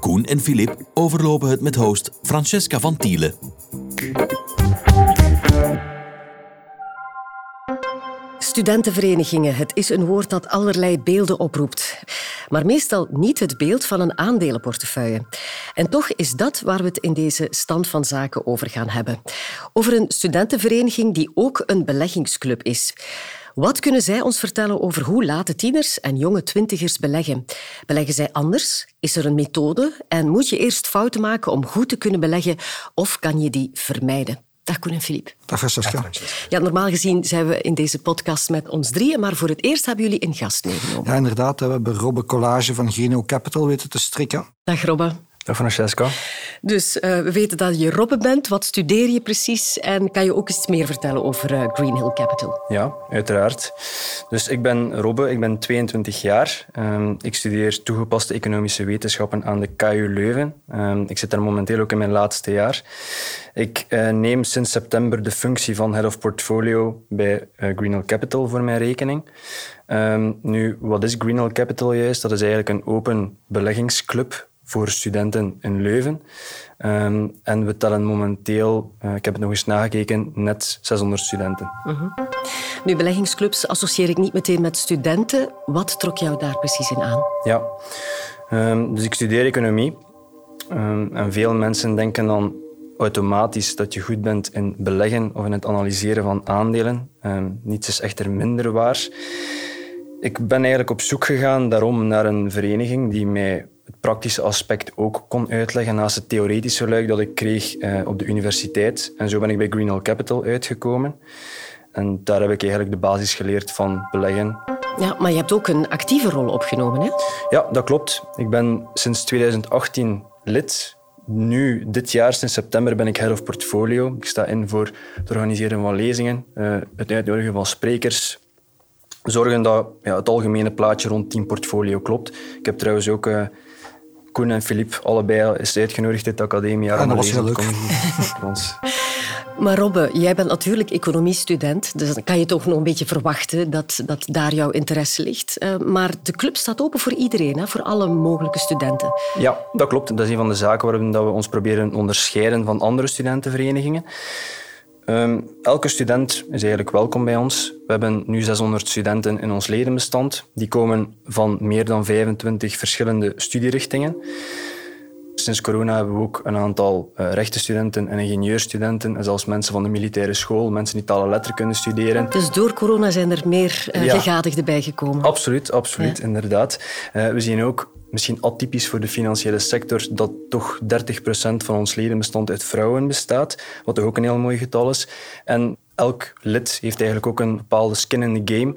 Koen en Filip overlopen het met host Francesca van Tielen. Studentenverenigingen, het is een woord dat allerlei beelden oproept. Maar meestal niet het beeld van een aandelenportefeuille. En toch is dat waar we het in deze stand van zaken over gaan hebben. Over een studentenvereniging die ook een beleggingsclub is. Wat kunnen zij ons vertellen over hoe late tieners en jonge twintigers beleggen? Beleggen zij anders? Is er een methode? En moet je eerst fouten maken om goed te kunnen beleggen of kan je die vermijden? Dag Koen en Filip. Dag Francesca. Ja, normaal gezien zijn we in deze podcast met ons drieën, maar voor het eerst hebben jullie een gast meegenomen. Ja, inderdaad. We hebben Robbe Collage van Geno Capital weten te strikken. Dag Robbe. Dag Francesca. Dus uh, we weten dat je Robbe bent. Wat studeer je precies? En kan je ook iets meer vertellen over uh, Green Hill Capital? Ja, uiteraard. Dus ik ben Robbe, ik ben 22 jaar. Um, ik studeer toegepaste economische wetenschappen aan de KU Leuven. Um, ik zit daar momenteel ook in mijn laatste jaar. Ik uh, neem sinds september de functie van Head of Portfolio bij Green Hill Capital voor mijn rekening. Um, nu, wat is Green Hill Capital juist? Dat is eigenlijk een open beleggingsclub voor studenten in Leuven. Um, en we tellen momenteel, uh, ik heb het nog eens nagekeken, net 600 studenten. Uh -huh. Nu, beleggingsclubs associeer ik niet meteen met studenten. Wat trok jou daar precies in aan? Ja, um, dus ik studeer economie. Um, en veel mensen denken dan automatisch dat je goed bent in beleggen of in het analyseren van aandelen. niets is echter minder waar. Ik ben eigenlijk op zoek gegaan daarom naar een vereniging die mij het praktische aspect ook kon uitleggen naast het theoretische luik dat ik kreeg eh, op de universiteit. En zo ben ik bij Green Hill Capital uitgekomen. En daar heb ik eigenlijk de basis geleerd van beleggen. Ja, maar je hebt ook een actieve rol opgenomen, hè? Ja, dat klopt. Ik ben sinds 2018 lid. Nu, dit jaar, sinds september, ben ik head of portfolio. Ik sta in voor het organiseren van lezingen, uh, het uitnodigen van sprekers, zorgen dat ja, het algemene plaatje rond Team Portfolio klopt. Ik heb trouwens ook uh, Koen en Filip allebei is uitgenodigd uit de academie. Ja, dat was heel leuk. Maar Robbe, jij bent natuurlijk economiestudent, dus dan kan je toch nog een beetje verwachten dat, dat daar jouw interesse ligt. Uh, maar de club staat open voor iedereen, hè, voor alle mogelijke studenten. Ja, dat klopt. Dat is een van de zaken waarin we ons proberen onderscheiden van andere studentenverenigingen. Um, elke student is eigenlijk welkom bij ons. We hebben nu 600 studenten in ons ledenbestand. Die komen van meer dan 25 verschillende studierichtingen. Sinds corona hebben we ook een aantal uh, rechtenstudenten en ingenieurstudenten en zelfs mensen van de militaire school, mensen die talen letteren kunnen studeren. Dus door corona zijn er meer uh, ja. gegadigden bijgekomen? Absoluut, absoluut, ja. inderdaad. Uh, we zien ook misschien atypisch voor de financiële sector, dat toch 30% van ons ledenbestand uit vrouwen bestaat, wat toch ook een heel mooi getal is. En elk lid heeft eigenlijk ook een bepaalde skin in the game.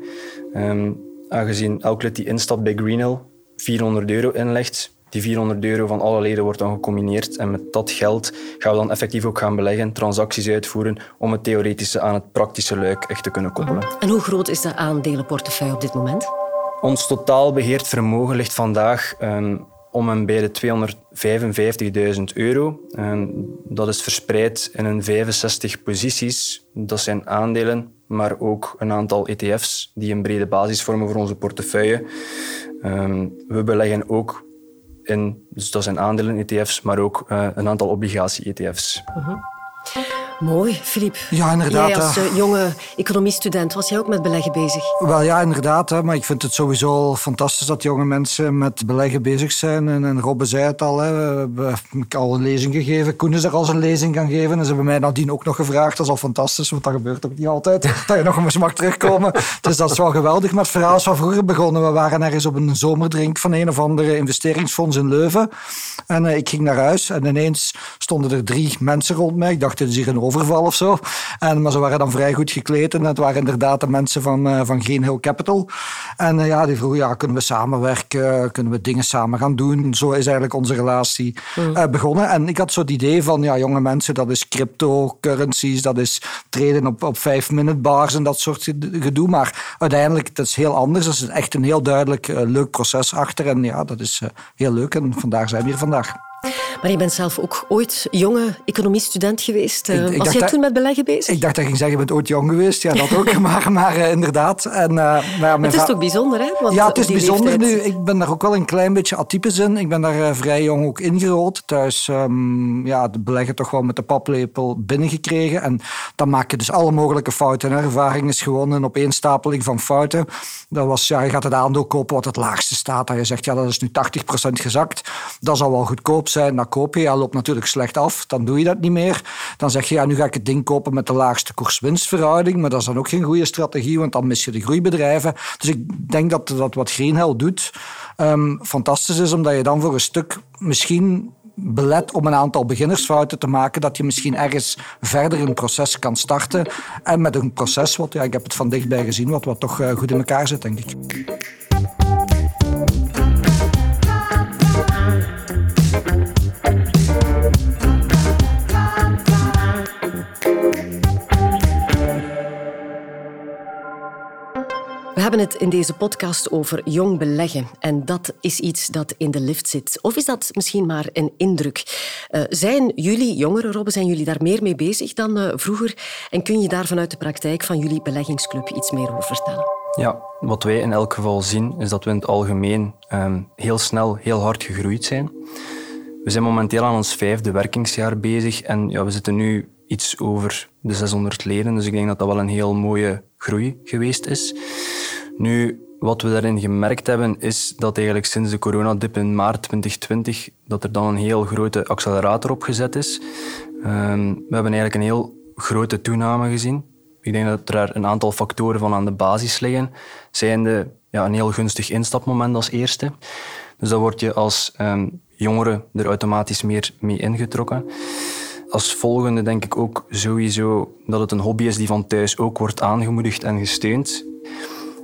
Um, aangezien elk lid die instapt bij Greenhill 400 euro inlegt, die 400 euro van alle leden wordt dan gecombineerd en met dat geld gaan we dan effectief ook gaan beleggen, transacties uitvoeren om het theoretische aan het praktische luik echt te kunnen koppelen. En hoe groot is de aandelenportefeuille op dit moment? Ons totaal beheerd vermogen ligt vandaag um, om en bij de 255.000 euro. Um, dat is verspreid in een 65 posities. Dat zijn aandelen, maar ook een aantal ETF's die een brede basis vormen voor onze portefeuille. Um, we beleggen ook in, dus dat zijn aandelen-ETF's, maar ook uh, een aantal obligatie-ETF's. Uh -huh. Mooi, Filip. Ja, inderdaad. Jij als uh, jonge economiestudent, was jij ook met beleggen bezig? Wel ja, inderdaad. Hè, maar ik vind het sowieso fantastisch dat jonge mensen met beleggen bezig zijn. En, en Robbe zei het al, hè, we hebben al een lezing gegeven. Koen is er al een lezing gaan geven. En ze hebben mij nadien ook nog gevraagd. Dat is al fantastisch, want dat gebeurt ook niet altijd. dat je nog eens mag terugkomen. dus dat is wel geweldig. Maar het verhaal is van vroeger begonnen. We waren ergens op een zomerdrink van een of andere investeringsfonds in Leuven. En uh, ik ging naar huis en ineens stonden er drie mensen rond mij. Ik dacht, dit is hier een overval of zo. En, maar ze waren dan vrij goed gekleed en het waren inderdaad de mensen van, van Green Hill Capital. En ja, die vroegen, ja, kunnen we samenwerken? Kunnen we dingen samen gaan doen? Zo is eigenlijk onze relatie mm. begonnen. En ik had zo het idee van, ja, jonge mensen, dat is cryptocurrencies, dat is treden op, op vijf-minute bars en dat soort gedoe. Maar uiteindelijk, dat is heel anders. Dat is echt een heel duidelijk leuk proces achter. En ja, dat is heel leuk. En vandaar zijn we hier vandaag. Maar je bent zelf ook ooit jonge economiestudent geweest. Ik, ik Was jij toen met beleggen bezig? Ik dacht dat je ging zeggen, je bent ooit jong geweest. Ja, dat ook. maar maar uh, inderdaad. En, uh, maar het is toch bijzonder, hè? Want ja, het is bijzonder nu. Ik ben daar ook wel een klein beetje atypisch in. Ik ben daar uh, vrij jong ook ingerold. Thuis um, ja, de beleggen toch wel met de paplepel binnengekregen. En dan maak je dus alle mogelijke fouten. Hè. Ervaring is gewoon een opeenstapeling van fouten. Dat was, ja, je gaat het aandeel kopen wat het laagste staat. En je zegt, ja, dat is nu 80% gezakt. Dat zal wel goedkoop zijn. Dan koop je. Ja, loopt natuurlijk slecht af. Dan doe je dat niet meer. Dan zeg je, ja, nu ga ik het ding kopen met de laagste koers-winstverhouding. Maar dat is dan ook geen goede strategie, want dan mis je de groeibedrijven. Dus ik denk dat, dat wat Greenhell doet um, fantastisch is, omdat je dan voor een stuk misschien belet om een aantal beginnersfouten te maken, dat je misschien ergens verder een proces kan starten. En met een proces, wat ja, ik heb het van dichtbij gezien, wat, wat toch eh, goed in elkaar zit, denk ik. We hebben het in deze podcast over jong beleggen. En dat is iets dat in de lift zit. Of is dat misschien maar een indruk? Uh, zijn jullie, jongeren Robben, zijn jullie daar meer mee bezig dan uh, vroeger? En kun je daar vanuit de praktijk van jullie beleggingsclub iets meer over vertellen? Ja, wat wij in elk geval zien, is dat we in het algemeen um, heel snel, heel hard gegroeid zijn. We zijn momenteel aan ons vijfde werkingsjaar bezig en ja, we zitten nu iets over de 600 leden. Dus ik denk dat dat wel een heel mooie groei geweest is. Nu, wat we daarin gemerkt hebben, is dat eigenlijk sinds de coronadip in maart 2020, dat er dan een heel grote accelerator opgezet is. Um, we hebben eigenlijk een heel grote toename gezien. Ik denk dat er een aantal factoren van aan de basis liggen. Zijnde ja, een heel gunstig instapmoment als eerste. Dus dan word je als um, jongere er automatisch meer mee ingetrokken. Als volgende denk ik ook sowieso dat het een hobby is die van thuis ook wordt aangemoedigd en gesteund.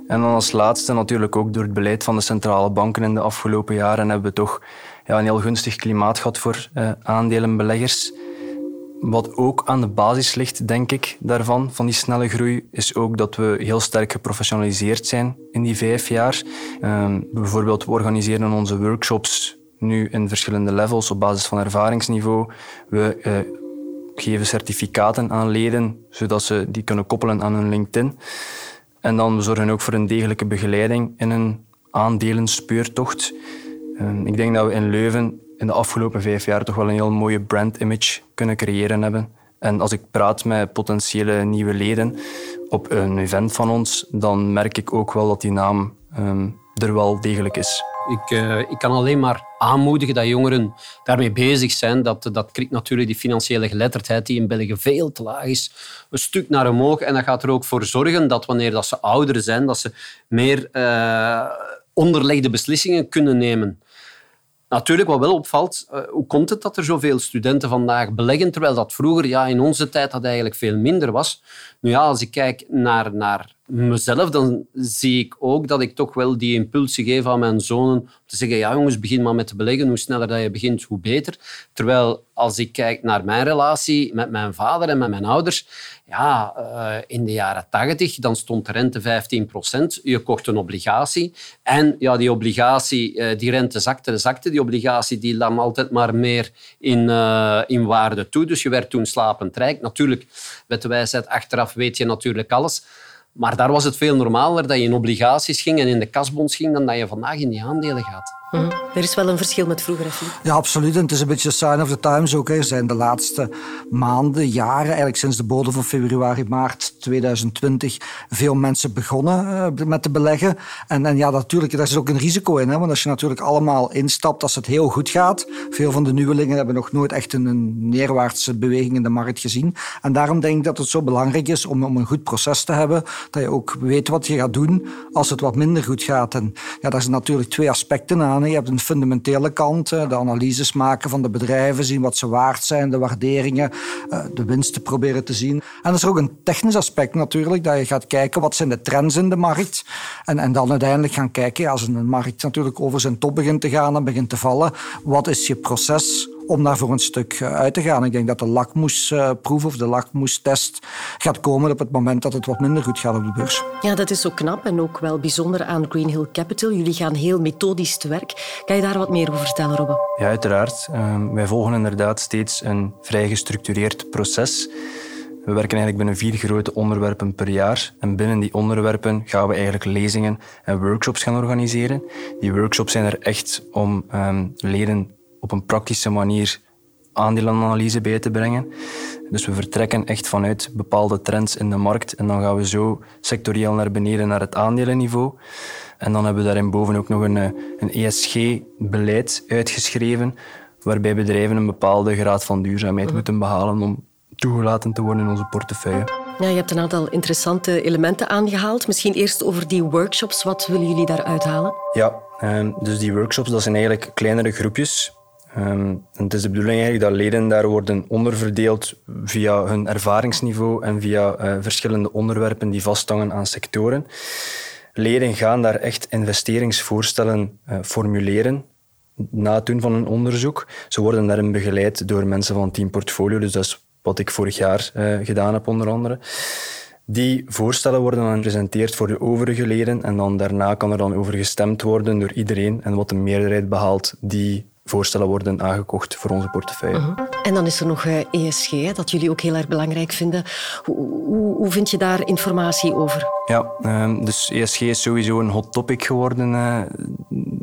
En dan als laatste natuurlijk ook door het beleid van de centrale banken in de afgelopen jaren hebben we toch ja, een heel gunstig klimaat gehad voor uh, aandelenbeleggers. Wat ook aan de basis ligt, denk ik, daarvan, van die snelle groei, is ook dat we heel sterk geprofessionaliseerd zijn in die vijf jaar. Uh, bijvoorbeeld, we organiseren onze workshops nu in verschillende levels op basis van ervaringsniveau. We uh, geven certificaten aan leden, zodat ze die kunnen koppelen aan hun LinkedIn. En dan we zorgen ook voor een degelijke begeleiding in een aandelenspeurtocht. Ehm, ik denk dat we in Leuven in de afgelopen vijf jaar toch wel een heel mooie brand-image kunnen creëren hebben. En als ik praat met potentiële nieuwe leden op een event van ons, dan merk ik ook wel dat die naam ehm, er wel degelijk is. Ik, uh, ik kan alleen maar aanmoedigen dat jongeren daarmee bezig zijn. Dat, dat krikt natuurlijk die financiële geletterdheid die in België veel te laag is, een stuk naar omhoog. En dat gaat er ook voor zorgen dat wanneer dat ze ouder zijn, dat ze meer uh, onderlegde beslissingen kunnen nemen. Natuurlijk, wat wel opvalt, uh, hoe komt het dat er zoveel studenten vandaag beleggen, terwijl dat vroeger ja, in onze tijd dat eigenlijk veel minder was? Nu ja, als ik kijk naar, naar mezelf, dan zie ik ook dat ik toch wel die impulsen geef aan mijn zonen om te zeggen, ja jongens, begin maar met te beleggen. Hoe sneller dat je begint, hoe beter. Terwijl als ik kijk naar mijn relatie met mijn vader en met mijn ouders, ja, uh, in de jaren 80, dan stond de rente 15 procent. Je kocht een obligatie en ja, die obligatie, uh, die rente zakte, zakte. Die obligatie die nam altijd maar meer in, uh, in waarde toe. Dus je werd toen slapend rijk. Natuurlijk, met de wijsheid achteraf weet je natuurlijk alles. Maar daar was het veel normaler dat je in obligaties ging en in de kasbonds ging dan dat je vandaag in die aandelen gaat. Mhm. Er is wel een verschil met vroeger, hè, Ja, absoluut. En het is een beetje sign of the times ook. Hè. Er zijn de laatste maanden, jaren, eigenlijk sinds de bodem van februari, maart 2020, veel mensen begonnen uh, met te beleggen. En, en ja, natuurlijk, daar is ook een risico in. Hè. Want als je natuurlijk allemaal instapt, als het heel goed gaat. Veel van de nieuwelingen hebben nog nooit echt een, een neerwaartse beweging in de markt gezien. En daarom denk ik dat het zo belangrijk is om, om een goed proces te hebben. Dat je ook weet wat je gaat doen als het wat minder goed gaat. En ja, daar zijn natuurlijk twee aspecten aan Je hebt een fundamentele kant, de analyses maken van de bedrijven, zien wat ze waard zijn, de waarderingen, de winsten proberen te zien. En er is ook een technisch aspect natuurlijk, dat je gaat kijken wat zijn de trends in de markt. En, en dan uiteindelijk gaan kijken, als een markt natuurlijk over zijn top begint te gaan en begint te vallen, wat is je proces om daar voor een stuk eh, uit te gaan. Ik denk dat de lakmoesproef of de lakmoestest gaat komen op het moment dat het wat minder goed gaat op de beurs. Ja, dat is zo knap en ook wel bijzonder aan Green Hill Capital. Jullie gaan heel methodisch te werk. Kan je daar wat meer over vertellen, Robbe? Ja, uiteraard. Ehm, wij volgen inderdaad steeds een vrij gestructureerd proces. We werken eigenlijk binnen vier grote onderwerpen per jaar. En binnen die onderwerpen gaan we eigenlijk lezingen en workshops gaan organiseren. Die workshops zijn er echt om um, leden op een praktische manier aandelenanalyse bij te brengen. Dus we vertrekken echt vanuit bepaalde trends in de markt en dan gaan we zo sectorieel naar beneden naar het aandelenniveau. En dan hebben we daarin boven ook nog een, eh, een ESG-beleid uitgeschreven, waarbij bedrijven een bepaalde graad van duurzaamheid mhm. moeten behalen om toegelaten te worden in onze portefeuille. Ja, je hebt een aantal interessante elementen aangehaald. Misschien eerst over die workshops. Wat willen jullie daar uithalen? Ja, ehm, dus die workshops dat zijn eigenlijk kleinere groepjes Ehm, het is de bedoeling eigenlijk dat leden daar worden onderverdeeld via hun ervaringsniveau en via uh, verschillende onderwerpen die vasthangen aan sectoren. Leden gaan daar echt investeringsvoorstellen uh, formuleren na het doen van een onderzoek. Ze worden daarin begeleid door mensen van Team Portfolio, dus dat is wat ik vorig jaar uh, gedaan heb onder andere. Die voorstellen worden dan gepresenteerd voor de overige leden en dan daarna kan er dan over gestemd worden door iedereen en wat de meerderheid behaalt, die voorstellen worden aangekocht voor onze portefeuille. Uh En dan is er nog ESG, eh, e dat jullie ook heel erg belangrijk vinden. Hoe, hoe, hoe vind je daar informatie over? Ja, ehm, dus ESG is sowieso een hot topic geworden uh,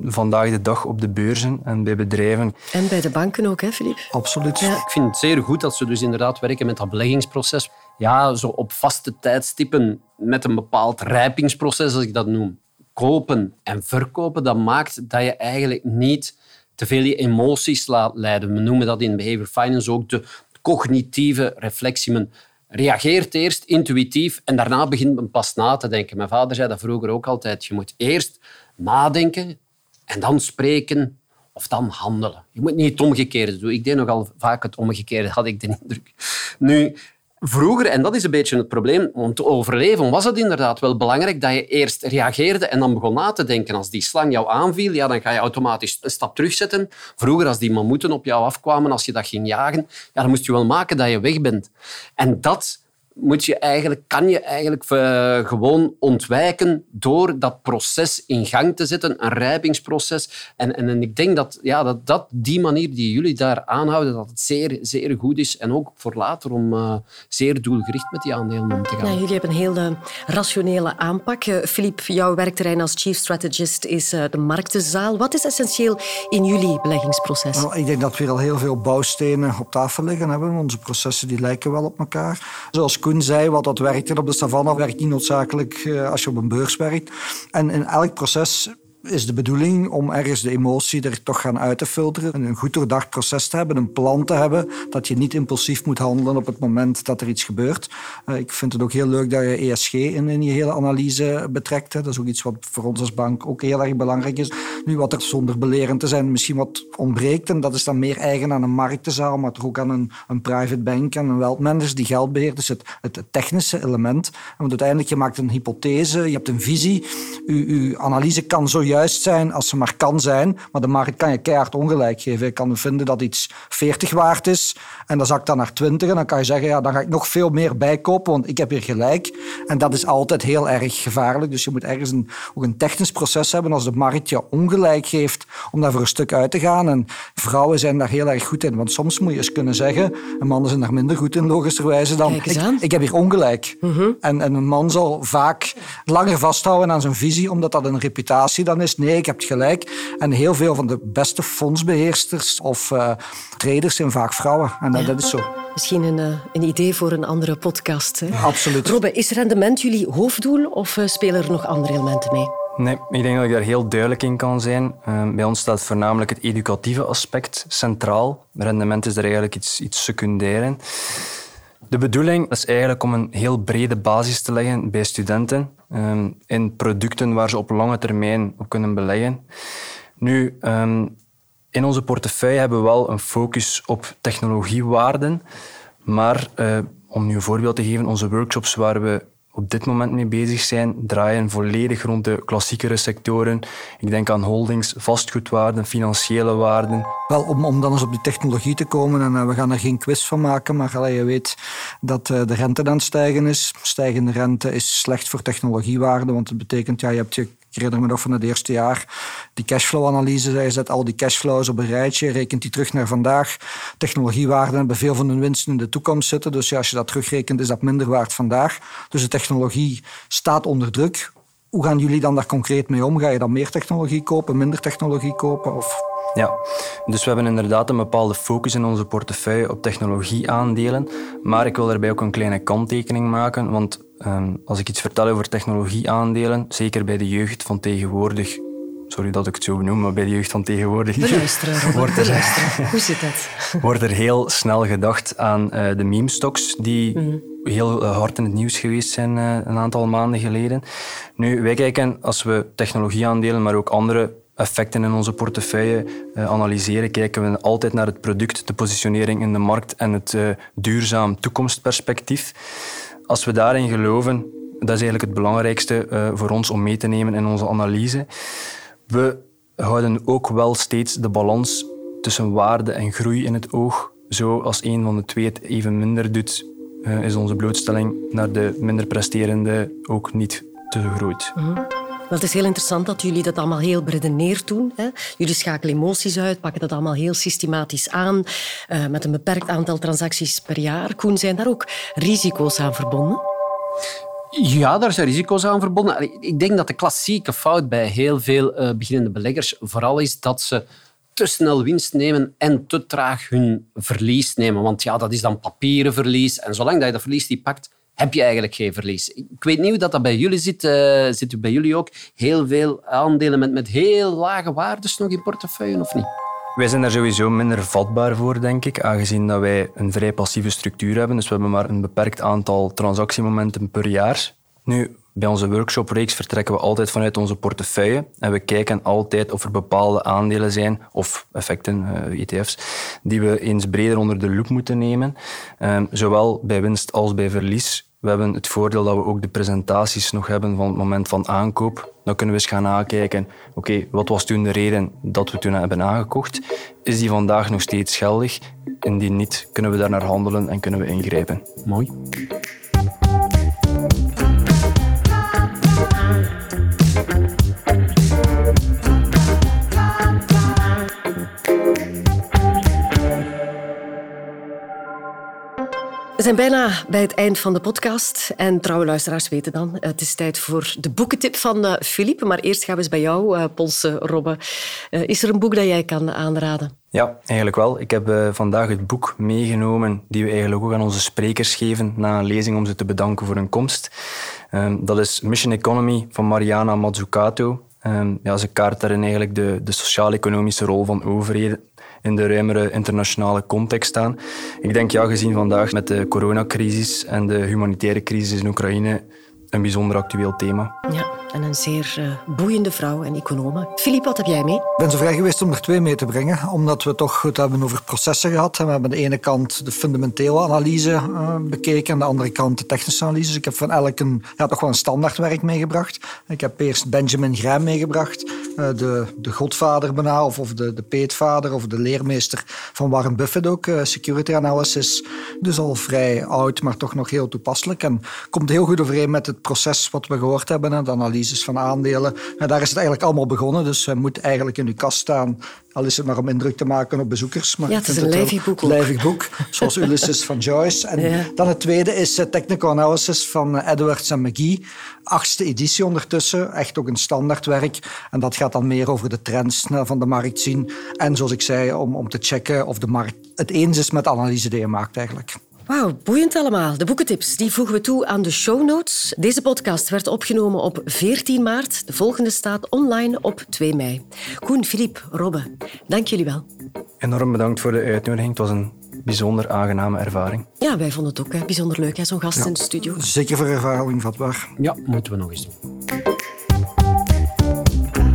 vandaag de dag op de beurzen en bij bedrijven. En bij de banken ook, hè, Filip? Absoluut. Ja. Ik vind het zeer goed dat ze dus inderdaad werken met dat beleggingsproces. Ja, zo op vaste tijdstippen met een bepaald rijpingsproces, als ik dat noem. Kopen en verkopen, dat maakt dat je eigenlijk niet te veel je emoties laat leiden. We noemen dat in behavior finance ook de cognitieve reflectie. Men reageert eerst intuïtief en daarna begint men pas na te denken. Mijn vader zei dat vroeger ook altijd. Je moet eerst nadenken en dan spreken of dan handelen. Je moet niet het omgekeerde doen. Ik deed nogal vaak het omgekeerde, had ik de indruk. Nu, Vroeger, en dat is een beetje het probleem, om te overleven was het inderdaad wel belangrijk dat je eerst reageerde en dan begon na te denken. Als die slang jou aanviel, ja, dan ga je automatisch een stap terugzetten. Vroeger, als die mammoeten op jou afkwamen, als je dat ging jagen, ja, dan moest je wel maken dat je weg bent. En dat moet je eigenlijk, kan je eigenlijk uh, gewoon ontwijken door dat proces in gang te zetten, een rijpingsproces. En, en, en ik denk dat, ja, dat, dat die manier die jullie daar aanhouden, dat het zeer, zeer goed is. En ook voor later om uh, zeer doelgericht met die aandelen om te gaan. Ja, jullie hebben een hele rationele aanpak. Filip, uh, jouw werkterrein als chief strategist is uh, de marktenzaal. Wat is essentieel in jullie beleggingsproces? Nou, ik denk dat we hier al heel veel bouwstenen op tafel liggen hebben. Onze processen die lijken wel op elkaar. Zoals Koen zei, wat dat werkt op de savanne werkt niet noodzakelijk eh, als je op een beurs werkt. En in elk proces is de bedoeling om ergens de emotie er toch gaan uit te filteren. En een goed doordacht proces te hebben, een plan te hebben, dat je niet impulsief moet handelen op het moment dat er iets gebeurt. Uh, ik vind het ook heel leuk dat je ESG in, in je hele analyse betrekt. Dat is ook iets wat voor ons als bank ook heel erg belangrijk is. Nu, wat er zonder belerend te zijn misschien wat ontbreekt, en dat is dan meer eigen aan een marktenzaal, maar toch ook aan een, een private bank en een wealth manager die geld beheert. Dus het, het, technische element. Want uiteindelijk, je maakt een hypothese, je hebt een visie. Uw, analyse kan zo juist zijn als ze maar kan zijn. Maar de markt kan je keihard ongelijk geven. Je kan vinden dat iets 40 waard is en dan zakt dat naar 20. En dan kan je zeggen, ja, dan ga ik nog veel meer bijkopen, want ik heb hier gelijk. En dat is altijd heel erg gevaarlijk. Dus je moet ergens een, ook een technisch proces hebben als de markt je ongelijk geeft om daar voor een stuk uit te gaan. En vrouwen zijn daar heel erg goed in. Want soms moet je eens kunnen zeggen, en mannen zijn daar minder goed in, logischerwijze, dan ik, ik, heb hier ongelijk. Mhm. en, en een man zal vaak langer vasthouden aan zijn visie, omdat dat een reputatie dan is nee, ik heb het gelijk. En heel veel van de beste fondsbeheersters of uh, traders zijn vaak vrouwen. En dat is zo. Misschien een, uh, een, idee voor een andere podcast. Hè? Absoluut. Robbe, is rendement jullie hoofddoel of uh, spelen er nog andere elementen mee? Nee, ik denk dat ik daar heel duidelijk in kan zijn. Uh, bij ons staat voornamelijk het educatieve aspect centraal. Rendement is er eigenlijk iets, iets secundair in. De bedoeling is eigenlijk om een heel brede basis te leggen bij studenten um, in producten waar ze op lange termijn op kunnen beleggen. Nu, ehm, in onze portefeuille hebben we wel een focus op technologiewaarden. Maar uh, om nu een voorbeeld te geven, onze workshops waar we op dit moment mee bezig zijn, draaien volledig rond de klassiekere sectoren. Ik denk aan holdings, vastgoedwaarden, financiële waarden. Wel, om, om dan eens op die technologie te komen, en uh, we gaan er geen quiz van maken, maar allee, je weet dat uh, de rente aan het stijgen is. Stijgende rente is slecht voor technologiewaarden, want het betekent, ja, je hebt je ik herinner me nog van het eerste jaar die cashflow-analyse. Je zet al die cashflows op een rijtje, rekent die terug naar vandaag. Technologiewaarden hebben veel van hun winsten in de toekomst zitten. Dus als je dat terugrekent, is dat minder waard vandaag. Dus de technologie staat onder druk. Hoe gaan jullie dan daar concreet mee om? Ga je dan meer technologie kopen, minder technologie kopen? Of... Ja, dus we hebben inderdaad een bepaalde focus in onze portefeuille op technologieaandelen. Maar ik wil daarbij ook een kleine kanttekening maken, want Ehm, als ik iets vertel over technologieaandelen, zeker bij de jeugd van tegenwoordig, sorry dat ik het zo noem, maar bij de jeugd van tegenwoordig wordt, er, Hoe zit dat? wordt er heel snel gedacht aan uh, de meme-stocks die mhm. heel eh, hard in het nieuws geweest zijn uh, een aantal maanden geleden. Nu, wij kijken als we technologieaandelen, maar ook andere effecten in onze portefeuille analyseren, kijken we altijd naar het product, de positionering in de markt en het duurzaam toekomstperspectief als we daarin geloven, dat is eigenlijk het belangrijkste uh, voor ons om mee te nemen in onze analyse. We houden ook wel steeds de balans tussen waarde en groei in het oog. Zo als een van de twee het even minder doet, uh, is onze blootstelling naar de minder presterende ook niet te groot. -hmm. Wel, het is heel interessant dat jullie dat allemaal heel beredeneerd doen. Hè. Jullie schakelen emoties uit, pakken dat allemaal heel systematisch aan, uh, met een beperkt aantal transacties per jaar. Koen, zijn daar ook risico's aan verbonden? Ja, daar zijn risico's aan verbonden. Ik denk dat de klassieke fout bij heel veel uh, beginnende beleggers vooral is dat ze te snel winst nemen en te traag hun verlies nemen. Want ja, dat is dan papieren verlies. En zolang dat je dat verlies die pakt, heb je eigenlijk geen verlies. Ik weet niet hoe dat, dat bij jullie zit. Uh, zit u bij jullie ook heel veel aandelen met, met heel lage waardes nog in portefeuille, of niet? Wij zijn daar sowieso minder vatbaar voor, denk ik, aangezien dat wij een vrij passieve structuur hebben. Dus we hebben maar een beperkt aantal transactiemomenten per jaar. Nu, bij onze workshopreeks vertrekken we altijd vanuit onze portefeuille en we kijken altijd of er bepaalde aandelen zijn, of effecten, uh, eh, ETF's, die we eens breder onder de loep moeten nemen. Um, zowel bij winst als bij verlies we hebben het voordeel dat we ook de presentaties nog hebben van het moment van aankoop. Dan kunnen we eens gaan nakijken, oké, wat was toen de reden dat we toen hebben aangekocht? Is die vandaag nog steeds geldig? Indien niet, kunnen we daar naar handelen en kunnen we ingrijpen. Mooi. Zijn bijna bij het eind van de podcast. En trouwe luisteraars weten dan, het is tijd voor de boekentip van Filip. Uh, maar eerst gaan we eens bij jou uh, polsen, Robbe. Uh, is er een boek dat jij kan aanraden? Ja, eigenlijk wel. Ik heb vandaag het boek meegenomen die we eigenlijk ook aan onze sprekers geven na een lezing om ze te bedanken voor hun komst. Um, dat is Mission Economy van Mariana Mazzucato. Um, ja, ze kaart daarin eigenlijk de, de sociaal-economische rol van overheden in de ruimere internationale context staan. Ik denk, ja, gezien vandaag met de coronacrisis en de humanitaire crisis in Oekraïne, een bijzonder actueel thema. Ja, en een zeer uh, boeiende vrouw en econoom. Filip, wat heb jij mee? Ik ben zo vrij geweest om er twee mee te brengen, omdat we toch het hebben over processen gehad. We hebben aan de ene kant de fundamentele analyse uh, bekeken, aan de andere kant de technische analyse. Dus ik heb van elk een, ja, toch wel een standaardwerk meegebracht. Ik heb eerst Benjamin Graham meegebracht, uh, de, de godvader bijna, of, of de, de peetvader, of de leermeester van Warren Buffett ook, security analysis. Dus al vrij oud, maar toch nog heel toepasselijk. En komt heel goed overeen met het proces wat we gehoord hebben, de analyses van aandelen. En daar is het eigenlijk allemaal begonnen, dus het moet eigenlijk in uw kast staan. Al is het maar om indruk te maken op bezoekers. Maar ja, het is een lijvig boek. Lijvig boek, zoals Ulysses van Joyce. En dan het tweede is Technical Analysis van Edwards en McGee. Achtste editie ondertussen, echt ook een standaardwerk. En dat gaat dan meer over de trends van de markt zien. En zoals ik zei, om, om te checken of de markt het eens is met de analyse die je maakt eigenlijk. Wauw, boeiend allemaal. De boekentips die voegen we toe aan de show notes. Deze podcast werd opgenomen op 14 maart. De volgende staat online op 2 mei. Koen, Filip, Robbe, dank jullie wel. Enorm bedankt voor de uitnodiging. Het was een bijzonder aangename ervaring. Ja, wij vonden het ook hè. bijzonder leuk, zo'n gast in de studio. Zeker voor ervaring vatbaar. Ja, moeten we nog eens doen.